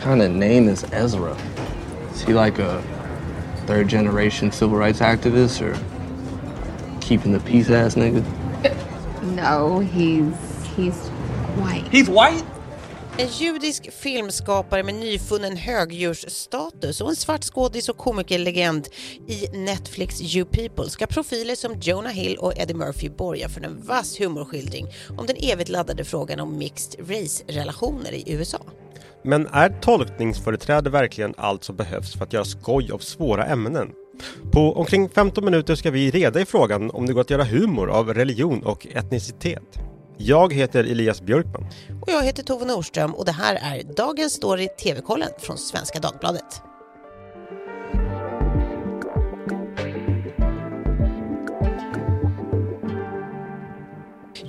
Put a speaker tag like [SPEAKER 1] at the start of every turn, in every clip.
[SPEAKER 1] kind of name is Ezra? Is he like a third generation civil rights activist or keeping the peace ass nigga?
[SPEAKER 2] No, he's he's white.
[SPEAKER 1] He's white?
[SPEAKER 3] En judisk filmskapare med nyfunnen högdjursstatus och en svart skådis och komikerlegend i Netflix You People ska profiler som Jonah Hill och Eddie Murphy borga för en vass humorskildring om den evigt laddade frågan om mixed race-relationer i USA.
[SPEAKER 4] Men är tolkningsföreträde verkligen allt som behövs för att göra skoj av svåra ämnen? På omkring 15 minuter ska vi reda i frågan om det går att göra humor av religion och etnicitet. Jag heter Elias Björkman.
[SPEAKER 3] Och jag heter Tove Norström och det här är Dagens Story TV-kollen från Svenska Dagbladet.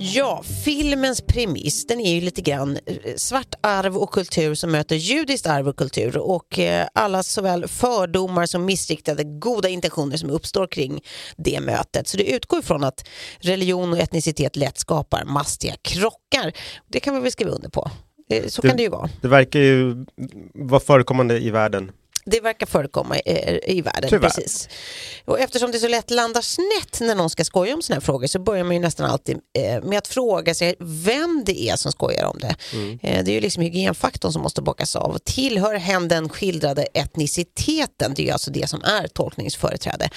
[SPEAKER 3] Ja, filmens premiss den är ju lite grann eh, svart arv och kultur som möter judiskt arv och kultur och eh, alla såväl fördomar som missriktade goda intentioner som uppstår kring det mötet. Så det utgår ifrån att religion och etnicitet lätt skapar mastiga krockar. Det kan vi väl skriva under på. Eh, Så kan det ju vara.
[SPEAKER 4] Det verkar ju vara förekommande i världen.
[SPEAKER 3] Det verkar förekomma i, i världen.
[SPEAKER 4] Tyvärr.
[SPEAKER 3] Precis. Och eftersom det så lätt landar snett när någon ska skoja om såna här frågor så börjar man ju nästan alltid eh, med att fråga sig vem det är som skojar om det. Eh, det är ju liksom hygienfaktorn som måste bockas av. Tillhör hen den skildrade etniciteten? Det är ju alltså det som är tolkningsföreträde.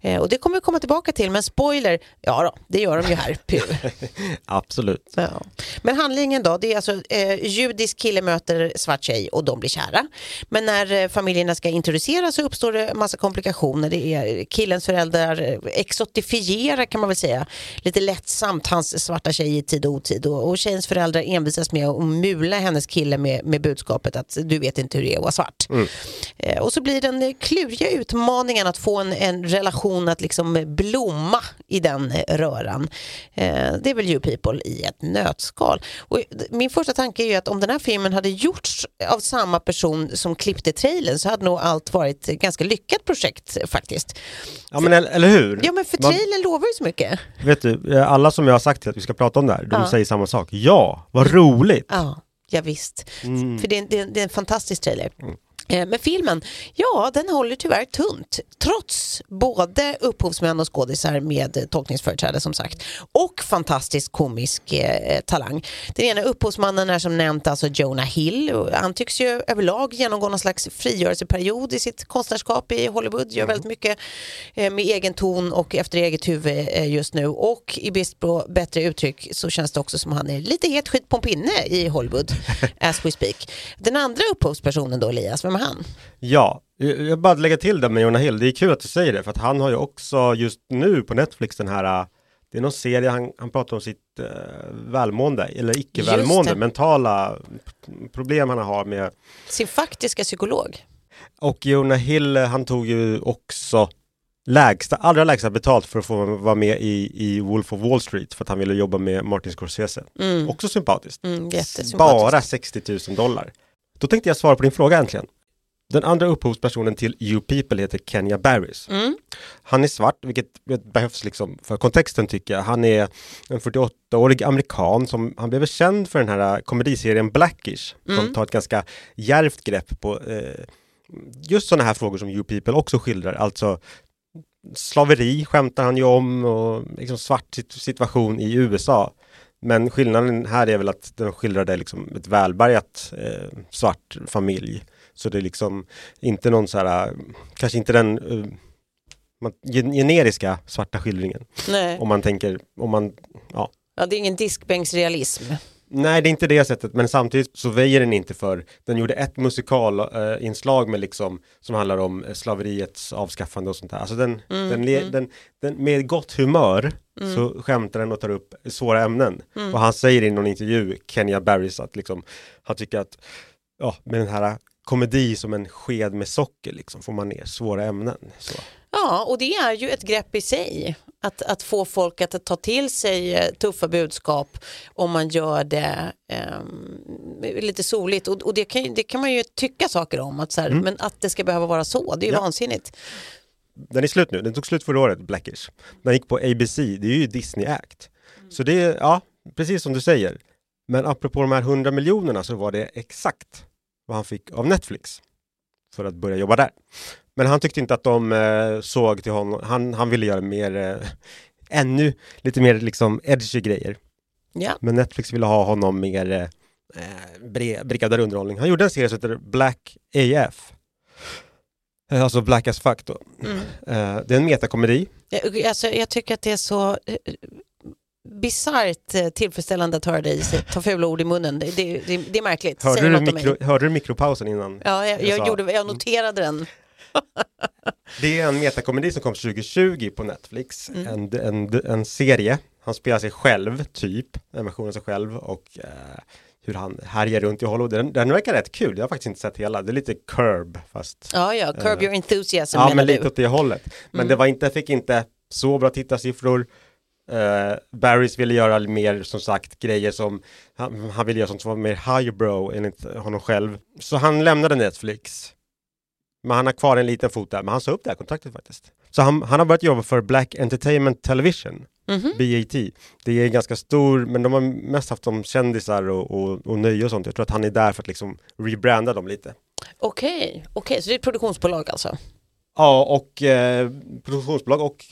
[SPEAKER 3] Eh, och det kommer vi komma tillbaka till, men spoiler, ja då, det gör de ju här.
[SPEAKER 4] Absolut.
[SPEAKER 3] Ja. Men handlingen då, det är alltså eh, judisk kille möter svart tjej och de blir kära. Men när eh, familjerna ska introduceras så uppstår det massa komplikationer. Det är killens föräldrar exotifierar kan man väl säga lite lättsamt hans svarta tjej i tid och otid och, och tjejens föräldrar envisas med att mula hennes kille med, med budskapet att du vet inte hur det är att vara svart. Eh, och så blir den kluriga utmaningen att få en, en relation att liksom blomma i den eh, röran. Eh, det är väl You People i ett nötskal. Och min första tanke är ju att om den här filmen hade gjorts av samma person som klippte trailern så hade nog allt varit ett ganska lyckat projekt faktiskt.
[SPEAKER 4] Ja men eller, hur?
[SPEAKER 3] Ja men för trailern lovar ju så mycket.
[SPEAKER 4] Vet du, eh, alla som jag har sagt till att vi ska prata om det här, de
[SPEAKER 3] Ja.
[SPEAKER 4] säger samma sak. Ja, vad roligt!
[SPEAKER 3] Ja, ja visst.
[SPEAKER 4] Mm.
[SPEAKER 3] För det är, det, är, det är en fantastisk trailer. Eh, Men filmen, ja den håller tyvärr tunt. Trots både upphovsmän och skådisar med eh, tolkningsföreträde som sagt. Och fantastisk komisk eh, talang. Den ena upphovsmannen är som nämnt alltså Jonah Hill. Han tycks ju överlag genomgå någon slags frigörelseperiod i sitt konstnärskap i Hollywood. Gör väldigt mycket eh, med egen ton och efter eget huvud eh, just nu. Och i brist på bättre uttryck så känns det också som han är lite het skit på en pinne i Hollywood as we speak. Den andra upphovspersonen då Elias, vem han?
[SPEAKER 4] Ja, jag bara lägga till det med Jonah Hill. Det är kul att du säger det, för att han har ju också just nu på Netflix den här, det är någon serie, han, han pratar om sitt uh, välmående, eller icke-välmående,
[SPEAKER 3] Just det.
[SPEAKER 4] mentala problem han har med
[SPEAKER 3] Sin faktiska psykolog.
[SPEAKER 4] Och Jonah Hill, eh, han tog ju också lägsta, allra lägsta betalt för att få vara med i, i Wolf of Wall Street för att han ville jobba med Martin Scorsese. Också sympatiskt.
[SPEAKER 3] Mm.
[SPEAKER 4] Bara 60 000 dollar. Då tänkte jag svara på din fråga äntligen. Den andra upphovspersonen till You People heter Kenya Barris.
[SPEAKER 3] Mm.
[SPEAKER 4] Han är svart, vilket behövs liksom för kontexten tycker jag. Han är en 48-årig amerikan som, han blev känd för den här komediserien Blackish, som tar ett ganska djärvt grepp på eh, just sådana här frågor som You People också skildrar, alltså slaveri skämtar han ju om och liksom svart sit- situation i USA. Men skillnaden här är väl att den skildrade liksom ett välbärgat eh, svart familj. Så det är liksom inte någon så här, kanske inte den eh, gen- generiska svarta skildringen.
[SPEAKER 3] Nej.
[SPEAKER 4] Om man tänker, om man, ja.
[SPEAKER 3] Ja, det är ingen diskbänksrealism.
[SPEAKER 4] Nej, det är inte det sättet, men samtidigt så väjer den inte för, den gjorde ett musikalinslag eh, inslag med liksom, som handlar om eh, slaveriets avskaffande och sånt där. Alltså den, den, le, den, den med gott humör så skämtar den och tar upp svåra ämnen. Och han säger i någon intervju, Kenya Barris, att liksom, han tycker att, ja, med den här komedi som en sked med socker liksom, får man ner svåra ämnen. Så.
[SPEAKER 3] Ja, och det är ju ett grepp i sig. Att, att få folk att ta till sig eh, tuffa budskap om man gör det ehm, lite soligt. Och, och det, kan, det kan man ju tycka saker om, att så här, men att det ska behöva vara så, det är ju
[SPEAKER 4] Ja.
[SPEAKER 3] vansinnigt.
[SPEAKER 4] Den är slut nu, den tog slut förra året, Blackish. Den gick på ABC, det är ju Disney Act. Så det är, ja, precis som du säger. Men apropå de här 100 miljonerna så var det exakt vad han fick av Netflix för att börja jobba där. Men han tyckte inte att de eh, såg till honom. Han, han ville göra mer, eh, ännu lite mer liksom edgy grejer.
[SPEAKER 3] Ja.
[SPEAKER 4] Men Netflix ville ha honom mer eh, bre- underhållning. Han gjorde en serie som heter Black AF. Eh, Alltså Black as fuck då.
[SPEAKER 3] Mm.
[SPEAKER 4] Eh, det är en metakomedi.
[SPEAKER 3] Jag, alltså, jag tycker att det är så eh, bisarrt eh, tillfredsställande att höra dig ta fula ord i munnen. Det, det, det, det är märkligt.
[SPEAKER 4] Hörde
[SPEAKER 3] Säger
[SPEAKER 4] du, mikro, hörde du mikropausen innan?
[SPEAKER 3] Ja, jag,
[SPEAKER 4] jag
[SPEAKER 3] jag, gjorde, jag noterade den.
[SPEAKER 4] Det är en metakomedi som kom 2020 på Netflix.
[SPEAKER 3] Mm.
[SPEAKER 4] En, en, en serie. Han spelar sig själv, typ. En version av sig själv och eh, hur han härjar runt i Hollywood. Den, den verkar rätt kul. Jag har faktiskt inte sett hela. Det är lite curb fast.
[SPEAKER 3] Ja, ja, curb your enthusiasm
[SPEAKER 4] ja, men
[SPEAKER 3] du.
[SPEAKER 4] lite åt det hållet. Men
[SPEAKER 3] Mm.
[SPEAKER 4] det var inte, fick inte så bra tittarsiffror. Uh, Barrys ville göra mer som sagt grejer som han, han ville göra sånt som var mer highbrow enligt honom själv. Så han lämnade Netflix. Men han har kvar en liten fot där, men han sa upp det här kontraktet faktiskt. Så han, han har börjat jobba för Black Entertainment Television,
[SPEAKER 3] Mhm.
[SPEAKER 4] BAT. Det är ganska stor, men de har mest haft om kändisar och, och, och nöje och sånt. Jag tror att han är där för att liksom rebranda dem lite.
[SPEAKER 3] Okej, okej, så det är ett produktionsbolag alltså?
[SPEAKER 4] Ja, och eh, produktionsbolag och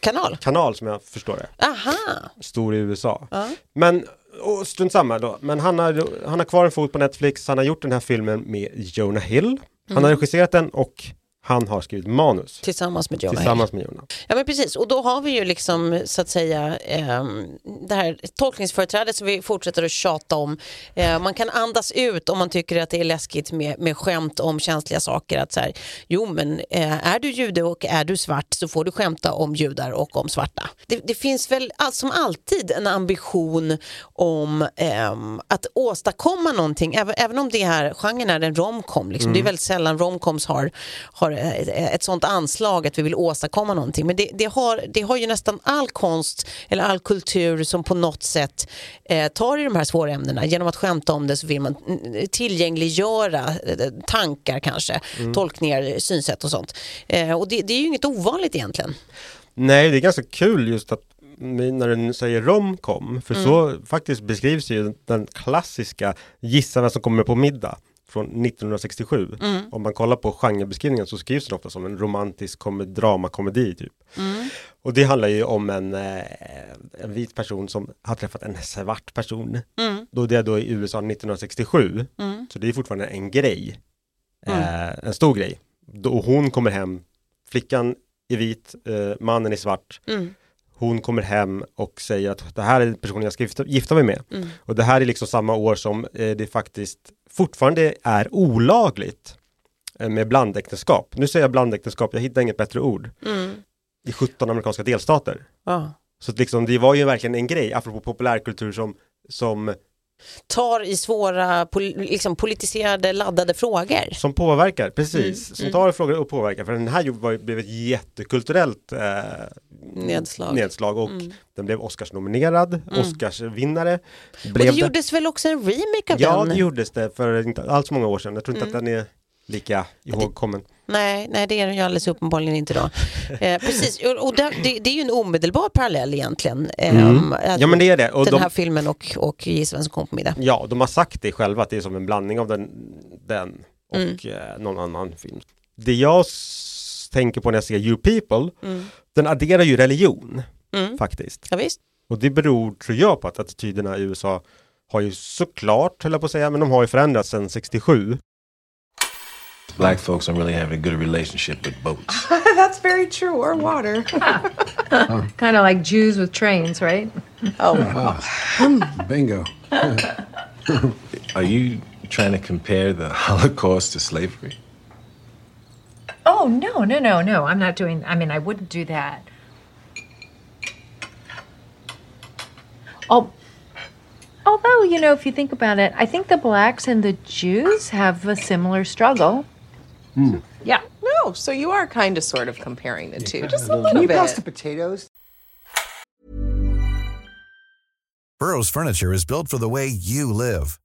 [SPEAKER 3] Kanal?
[SPEAKER 4] kanal som jag förstår det.
[SPEAKER 3] Aha!
[SPEAKER 4] Stor i USA.
[SPEAKER 3] Ja.
[SPEAKER 4] Men, och strunt samma då, men han har, han har kvar en fot på Netflix, han har gjort den här filmen med Jonah Hill. Han
[SPEAKER 3] Mm.
[SPEAKER 4] har regisserat den och han har skrivit manus.
[SPEAKER 3] Tillsammans med Jonah.
[SPEAKER 4] Tillsammans med Jonah.
[SPEAKER 3] Ja men precis, och då har vi ju liksom så att säga ehm, det här tolkningsföreträdet som vi fortsätter att tjata om. Eh, man kan andas ut om man tycker att det är läskigt med, med skämt om känsliga saker. Att så här, jo men eh, är du jude och är du svart så får du skämta om judar och om svarta. Det, det finns väl som alltid en ambition om ehm, att åstadkomma någonting, även, även om det här genren är en romcom. Liksom. Det är väldigt sällan romcoms har, har ett, ett sånt anslag att vi vill åstadkomma någonting. Men det, det, har, det har ju nästan all konst eller all kultur som på något sätt eh, tar i de här svåra ämnena. Genom att skämta om det så vill man mm, tillgängliggöra eh, tankar kanske, tolkningar, synsätt och sånt. Eh, och det, det är ju inget ovanligt egentligen.
[SPEAKER 4] Nej, det är ganska kul just att när du säger romcom, för så faktiskt beskrivs ju den klassiska Gissa vem som kommer på middag från 1967. Om man kollar på genrebeskrivningen så skrivs den ofta som en romantisk kom- dramakomedi typ. Och det handlar ju om en, eh, en vit person som har träffat en svart person. Då det är då i USA 1967. Så det är fortfarande en grej. Eh, en stor grej. Då hon kommer hem, flickan är vit, eh, mannen är svart. Hon kommer hem och säger att det här är personen jag ska gifta, gifta mig med.
[SPEAKER 3] Mm.
[SPEAKER 4] Och det här är liksom samma år som eh, det faktiskt fortfarande är olagligt eh, med blandäktenskap. Nu säger jag blandäktenskap, jag hittar inget bättre ord.
[SPEAKER 3] Mm.
[SPEAKER 4] I 17 amerikanska delstater.
[SPEAKER 3] Ja.
[SPEAKER 4] Så att liksom, det var ju verkligen en grej, apropå populärkultur som, som,
[SPEAKER 3] Tar i svåra pol- liksom politiserade laddade frågor.
[SPEAKER 4] som påverkar, precis.
[SPEAKER 3] Mm,
[SPEAKER 4] Som
[SPEAKER 3] mm.
[SPEAKER 4] tar frågor och påverkar. För den här ju- blev ett jättekulturellt eh,
[SPEAKER 3] Nedslag.
[SPEAKER 4] nedslag och
[SPEAKER 3] Mm.
[SPEAKER 4] den blev Oscarsnominerad, Oscarsvinnare.
[SPEAKER 3] Och
[SPEAKER 4] Blev
[SPEAKER 3] det gjordes väl också en remake av
[SPEAKER 4] Ja,
[SPEAKER 3] den?
[SPEAKER 4] det gjordes det för inte alls många år sedan. Jag tror inte
[SPEAKER 3] Mm.
[SPEAKER 4] att den är lika ihågkommen.
[SPEAKER 3] Nej, nej, det är den ju alldeles uppenbarligen inte då. Eh, precis, och, det, det, är ju en omedelbar parallell egentligen. Eh,
[SPEAKER 4] Mm. Ja, men det är det. Och
[SPEAKER 3] den
[SPEAKER 4] de,
[SPEAKER 3] här filmen och, och vem som kom på middag.
[SPEAKER 4] ja, de har sagt det själva att det är som en blandning av den, den och
[SPEAKER 3] Mm.
[SPEAKER 4] eh, någon annan film. Det jag tänker på när jag ser You People,
[SPEAKER 3] Mm.
[SPEAKER 4] den adderar ju religion
[SPEAKER 3] Mm.
[SPEAKER 4] faktiskt.
[SPEAKER 3] Ja, visst.
[SPEAKER 4] Och det beror, tror jag, på att attityderna i USA har ju såklart, höll jag på att säga, men de har ju förändrats sedan 67.
[SPEAKER 5] Black folks don't really have a good relationship with boats.
[SPEAKER 6] That's very true, or water.
[SPEAKER 7] Kind of like Jews with trains, right? Oh, wow.
[SPEAKER 8] Hmm, bingo.
[SPEAKER 5] Are you trying to compare the Holocaust to slavery?
[SPEAKER 7] Oh, no, no, no, no. I'm not doing, I mean, I wouldn't do that. Oh, although, you know, if you think about it, I think the blacks and the Jews have a similar struggle. Mm. Yeah.
[SPEAKER 6] No, so you are kind of sort of comparing the two, just a
[SPEAKER 8] Can
[SPEAKER 6] little
[SPEAKER 8] you pass the
[SPEAKER 6] bit.
[SPEAKER 8] potatoes?
[SPEAKER 9] Burrow's furniture is built for the way you live.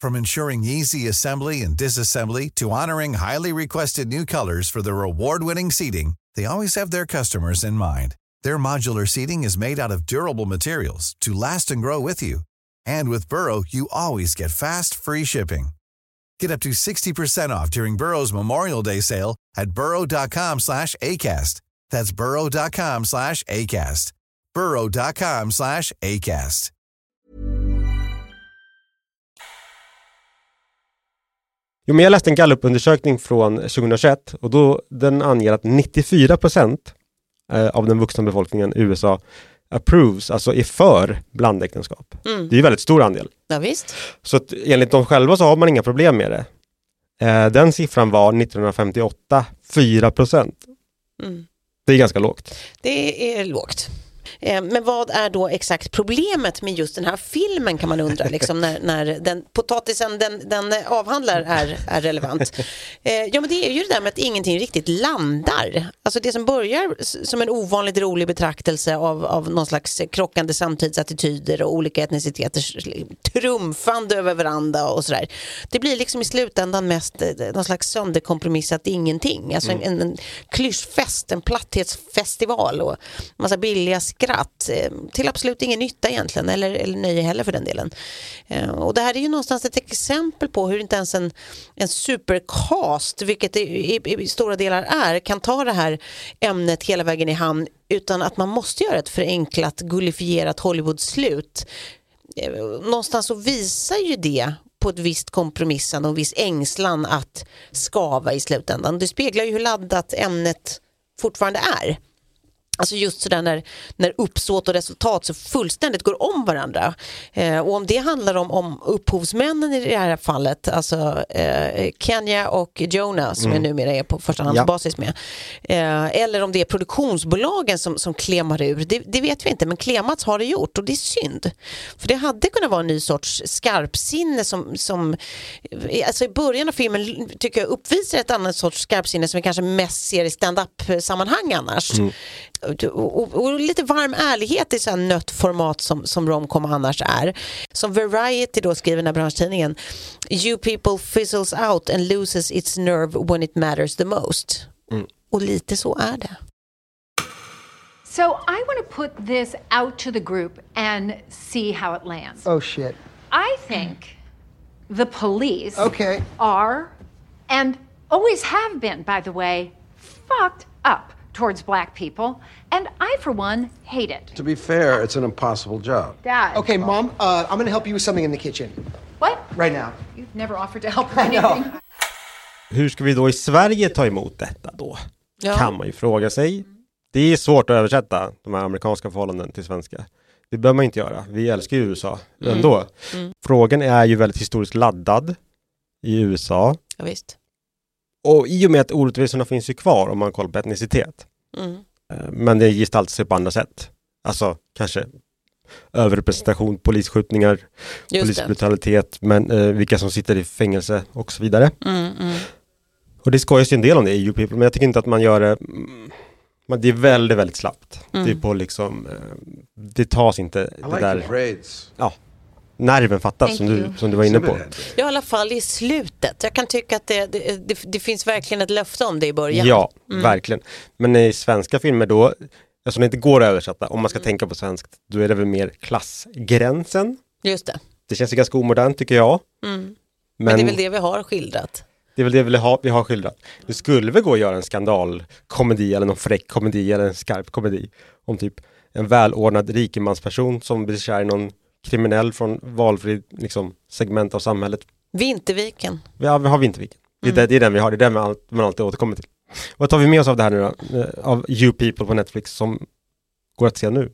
[SPEAKER 9] From ensuring easy assembly and disassembly to honoring highly requested new colors for their award-winning seating, they always have their customers in mind. Their modular seating is made out of durable materials to last and grow with you. And with Burrow, you always get fast, free shipping. Get up to 60% off during Burrow's Memorial Day sale at burrow.com slash ACAST. That's burrow.com slash ACAST. burrow.com slash ACAST.
[SPEAKER 4] Jo, men jag läste en Gallup-undersökning från 2021 och då den anger att 94% eh, av den vuxna befolkningen i USA approves, alltså är för blandäktenskap.
[SPEAKER 3] Mm.
[SPEAKER 4] Det är ju väldigt stor andel.
[SPEAKER 3] Ja, visst.
[SPEAKER 4] Så att enligt dem själva så har man inga problem med det. Eh, den siffran var 1958 4 procent.
[SPEAKER 3] Mm.
[SPEAKER 4] Det är ganska lågt.
[SPEAKER 3] Det är lågt. Eh, Men vad är då exakt problemet med just den här filmen kan man undra, liksom, när, när den potatisen den, den avhandlar är, är relevant. Eh, Ja men det är ju det där med att ingenting riktigt landar. Alltså det som börjar som en ovanligt rolig betraktelse av, av någon slags krockande samtidsattityder och olika etniciteter trumfande över varandra och sådär. Det blir liksom i slutändan mest eh, någon slags sönderkompromissat ingenting. Alltså en, en, en klyschfest, en platthetsfestival och massa billiga skratt eh, till absolut ingen nytta egentligen, eller, eller nöje heller för den delen. Eh, och det här är ju någonstans ett exempel på hur inte ens en, en supercast, vilket det i, i, i stora delar är, kan ta det här ämnet hela vägen i hamn utan att man måste göra ett förenklat, gullifierat Hollywood-slut. Eh, någonstans så visar ju det på ett visst kompromissande och viss ängslan att skava i slutändan. Det speglar ju hur laddat ämnet fortfarande är. Alltså just sådär när, när uppsåt och resultat så fullständigt går om varandra. Eh, och om det handlar om, om upphovsmännen i det här fallet, alltså eh, Kenya och Jonah som
[SPEAKER 4] Mm.
[SPEAKER 3] jag numera är på förstahandsbasis med. Eh, eller om det är produktionsbolagen som, som klemar ur, det, det vet vi inte, men klemats har det gjort och det är synd. För det hade kunnat vara en ny sorts skarpsinne som, som alltså i början av filmen tycker jag uppvisar ett annat sorts skarpsinne som vi kanske mest ser i stand-up-sammanhang annars. Och, och, och lite varm ärlighet i så här nött format som, som romcom annars är. Som Variety då skriver i den här branschtidningen You people fizzles out and loses its nerve when it matters the most. Och lite så är det.
[SPEAKER 8] So I want to put this out to the group and see how it lands.
[SPEAKER 10] Oh shit.
[SPEAKER 8] I think the police
[SPEAKER 10] Okay.
[SPEAKER 8] are, and always have been, by the way, fucked up towards black people, and I, for one, hate it.
[SPEAKER 11] To be fair, it's an impossible job.
[SPEAKER 8] Dad.
[SPEAKER 10] Okay, mom, uh, I'm gonna help you with something in the kitchen
[SPEAKER 8] What?
[SPEAKER 10] right now.
[SPEAKER 8] You've never offered to help with anything.
[SPEAKER 4] Hur ska vi då i Sverige ta emot detta då?
[SPEAKER 3] Ja.
[SPEAKER 4] Kan man ju fråga sig. Det är svårt att översätta de här amerikanska förhållanden till svenska. Det bör man inte göra. Vi älskar ju USA ändå.
[SPEAKER 3] Mm.
[SPEAKER 4] Frågan är ju väldigt historiskt laddad i USA.
[SPEAKER 3] Ja, visst.
[SPEAKER 4] Och i och med att orättvisorna finns ju kvar om man kollar på etnicitet.
[SPEAKER 3] Mm.
[SPEAKER 4] Eh, Men det gestaltar sig på andra sätt. Alltså kanske överrepresentation, polisskjutningar,
[SPEAKER 3] Just det.
[SPEAKER 4] polisbrutalitet, men eh, vilka som sitter i fängelse och så vidare.
[SPEAKER 3] Mm, mm.
[SPEAKER 4] Och det skojas ju en del om det i You People, men jag tycker inte att man gör det mm, men det är väldigt, väldigt slappt.
[SPEAKER 3] Mm.
[SPEAKER 4] Det är på liksom, eh, det tas inte
[SPEAKER 11] I
[SPEAKER 4] det
[SPEAKER 11] like
[SPEAKER 4] där,
[SPEAKER 11] the braids.
[SPEAKER 4] ja, nerven fattas som du, som du var inne på.
[SPEAKER 3] Ja, i alla fall i slutet. Jag kan tycka att det, det, det, det finns verkligen ett löfte om det i början.
[SPEAKER 4] Ja,
[SPEAKER 3] Mm.
[SPEAKER 4] verkligen. Men i svenska filmer då, eftersom det inte går att översätta, om man
[SPEAKER 3] Mm.
[SPEAKER 4] ska tänka på svenskt, då är det väl mer klassgränsen.
[SPEAKER 3] Just det.
[SPEAKER 4] Det känns ju ganska omodernt tycker jag.
[SPEAKER 3] Mm.
[SPEAKER 4] Men,
[SPEAKER 3] Men, det är väl det vi har skildrat.
[SPEAKER 4] det är väl det vi har, vi har skildrat. Det skulle väl gå att göra en skandalkomedi eller någon fräck komedi eller en skarp komedi om typ en välordnad rikemansperson som blir kär i någon kriminell från valfri liksom, segment av samhället.
[SPEAKER 3] Vinterviken.
[SPEAKER 4] Ja, vi har Vinterviken. Det är,
[SPEAKER 3] Mm.
[SPEAKER 4] det, är den vi har, det är den man all- man alltid återkommer till. Vad tar vi med oss av det här nu då? Eh, Av You People på Netflix som går att se nu?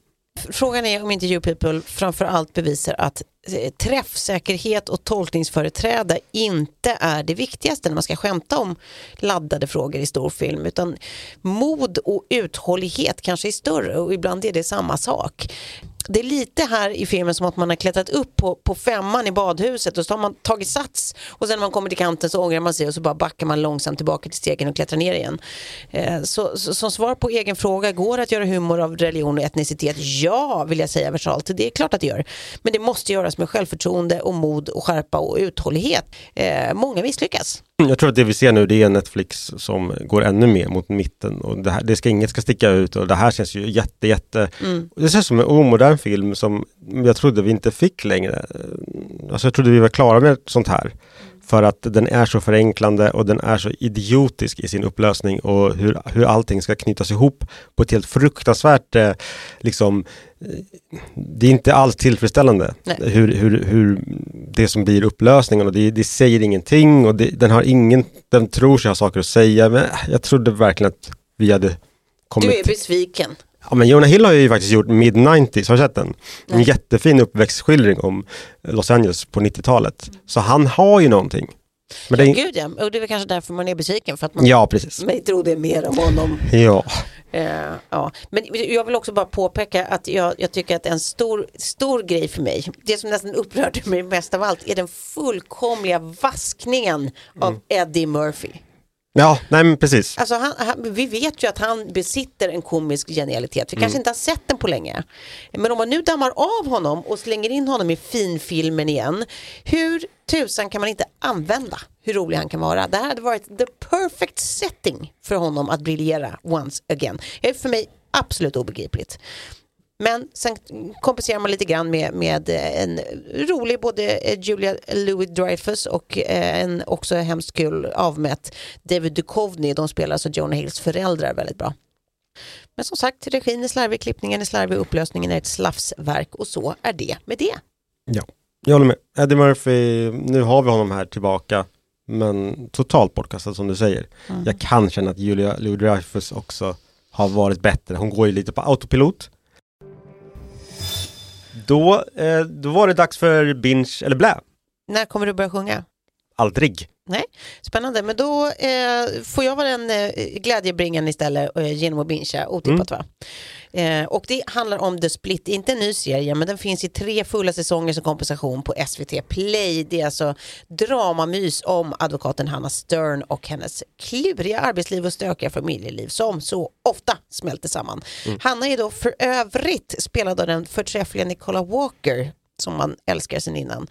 [SPEAKER 3] Frågan är om inte You People framför allt bevisar att Eh, träffsäkerhet och tolkningsföreträde inte är det viktigaste när man ska skämta om laddade frågor i storfilm utan mod och uthållighet kanske är större och ibland är det samma sak. Det är lite här i filmen som att man har klättrat upp på, på femman i badhuset och så har man tagit sats och sen när man kommer till kanten så ångrar man sig och så bara backar man långsamt tillbaka till stegen och klättrar ner igen. Eh, Så, så, som svar på egen fråga, går det att göra humor av religion och etnicitet? Ja, vill jag säga versalt. Det är klart att det gör. Men det måste göras med självförtroende och mod och skärpa och uthållighet. Eh, många misslyckas.
[SPEAKER 4] Jag tror att det vi ser nu det är Netflix som går ännu mer mot mitten och det, här, det ska inget ska sticka ut och det här känns ju jätte jätte
[SPEAKER 3] Mm.
[SPEAKER 4] Det känns som en omodern film som jag trodde vi inte fick längre. Alltså jag trodde vi var klara med sånt här För att den är så förenklande och den är så idiotisk i sin upplösning och hur, hur allting ska knytas ihop på ett helt fruktansvärt, eh, liksom, eh, det är inte alls tillfredsställande hur, hur, hur det som blir upplösningen och det, det säger ingenting och det, den har ingen, den tror sig ha saker att säga men jag trodde verkligen att vi hade kommit
[SPEAKER 3] Du är besviken.
[SPEAKER 4] Ja men Jonah Hill har ju faktiskt gjort Mid-90s, har du sett den? En jättefin uppväxtskildring om Los Angeles på 90-talet. Så han har ju någonting. Men det är...
[SPEAKER 3] Gud ja, och det är väl kanske därför man är besviken för att man
[SPEAKER 4] Ja, precis.
[SPEAKER 3] mig trodde mer om honom.
[SPEAKER 4] Ja.
[SPEAKER 3] Eh, ja. Men jag vill också bara påpeka att jag, jag tycker att en stor, stor grej för mig, det som nästan upprörde mig mest av allt är den fullkomliga vaskningen av Eddie Murphy.
[SPEAKER 4] Ja, nej men precis.
[SPEAKER 3] Alltså han, han, vi vet ju att han besitter en komisk genialitet. Vi kanske
[SPEAKER 4] Mm.
[SPEAKER 3] inte har sett den på länge. Men om man nu dammar av honom och slänger in honom i finfilmen igen. Hur tusan kan man inte använda hur rolig han kan vara? Det här hade varit the perfect setting för honom att briljera once again. Det är för mig absolut obegripligt. Men sen kompenserar man lite grann med, med eh, en rolig både eh, Julia Louis-Dreyfus och eh, en också hemskt kul avmätt David Duchovny. De spelar alltså Jonah Hills föräldrar väldigt bra. Men som sagt, regin är slarvig, klippningen är slarvig, upplösningen är ett slafsverk och så är det med det.
[SPEAKER 4] Ja, jag håller med. Eddie Murphy, nu har vi honom här tillbaka. Men totalt bortkastad som du säger.
[SPEAKER 3] Mm.
[SPEAKER 4] Jag kan känna att Julia Louis-Dreyfus också har varit bättre. Hon går ju lite på autopilot. Då, eh, då var det dags för binge eller blä.
[SPEAKER 3] När kommer du börja sjunga?
[SPEAKER 4] Aldrig.
[SPEAKER 3] Nej, spännande. Men då eh, får jag vara den eh, glädjebringaren istället eh, genom att bingea, otippat va? Eh, och det handlar om The Split, inte en ny serie men den finns i tre fulla säsonger som kompensation på SVT Play. Det är alltså dramamys om advokaten Hanna Stern och hennes kluriga arbetsliv och stökiga familjeliv som så ofta smälter samman. Hanna är då för övrigt spelad av den förträffliga Nicola Walker som man älskar sen innan.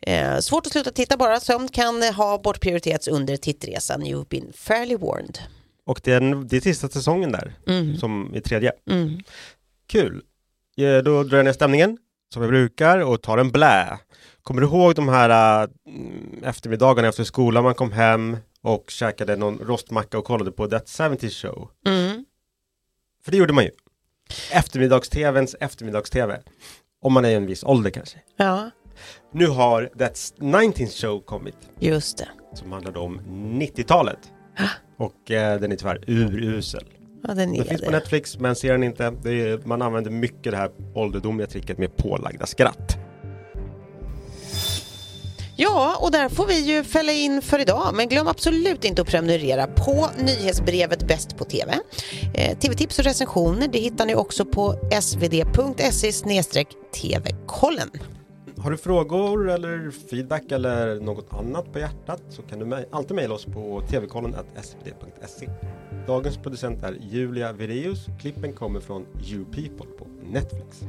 [SPEAKER 3] Eh, svårt att sluta titta bara, sömn kan ha bortprioriterats under tittresan. You've been fairly warned.
[SPEAKER 4] Och det är, det är sista säsongen där,
[SPEAKER 3] Mm.
[SPEAKER 4] som är tredje.
[SPEAKER 3] Mm.
[SPEAKER 4] Kul. Eh, Då drar jag ner stämningen, som jag brukar, och tar en blä. Kommer du ihåg de här äh, eftermiddagarna efter skolan man kom hem och käkade någon rostmacka och kollade på That 70 Show?
[SPEAKER 3] Mm.
[SPEAKER 4] För det gjorde man ju. Eftermiddags-tvns eftermiddags-tv. Om man är i en viss ålder kanske.
[SPEAKER 3] Ja,
[SPEAKER 4] Nu har That 19 Show kommit.
[SPEAKER 3] just det.
[SPEAKER 4] Som handlade om 90-talet. Och eh, den är tyvärr urusel.
[SPEAKER 3] Ja, den
[SPEAKER 4] Den
[SPEAKER 3] är
[SPEAKER 4] finns på
[SPEAKER 3] det.
[SPEAKER 4] Netflix men ser den inte. Är, man använder mycket det här ålderdomliga tricket med pålagda skratt.
[SPEAKER 3] Ja, och där får vi ju fälla in för idag. Men glöm absolut inte att prenumerera på nyhetsbrevet Bäst på TV. Eh, TV-tips och recensioner det hittar ni också på svd.se tv-kollen.
[SPEAKER 4] Har du frågor eller feedback eller något annat på hjärtat så kan du alltid mejla oss på tvkollen.svd.se. Dagens producent är Julia Vireus. Klippen kommer från You People på Netflix.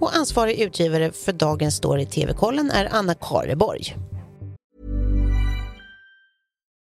[SPEAKER 3] Och ansvarig utgivare för dagens story TV-kollen är Anna Kareborg.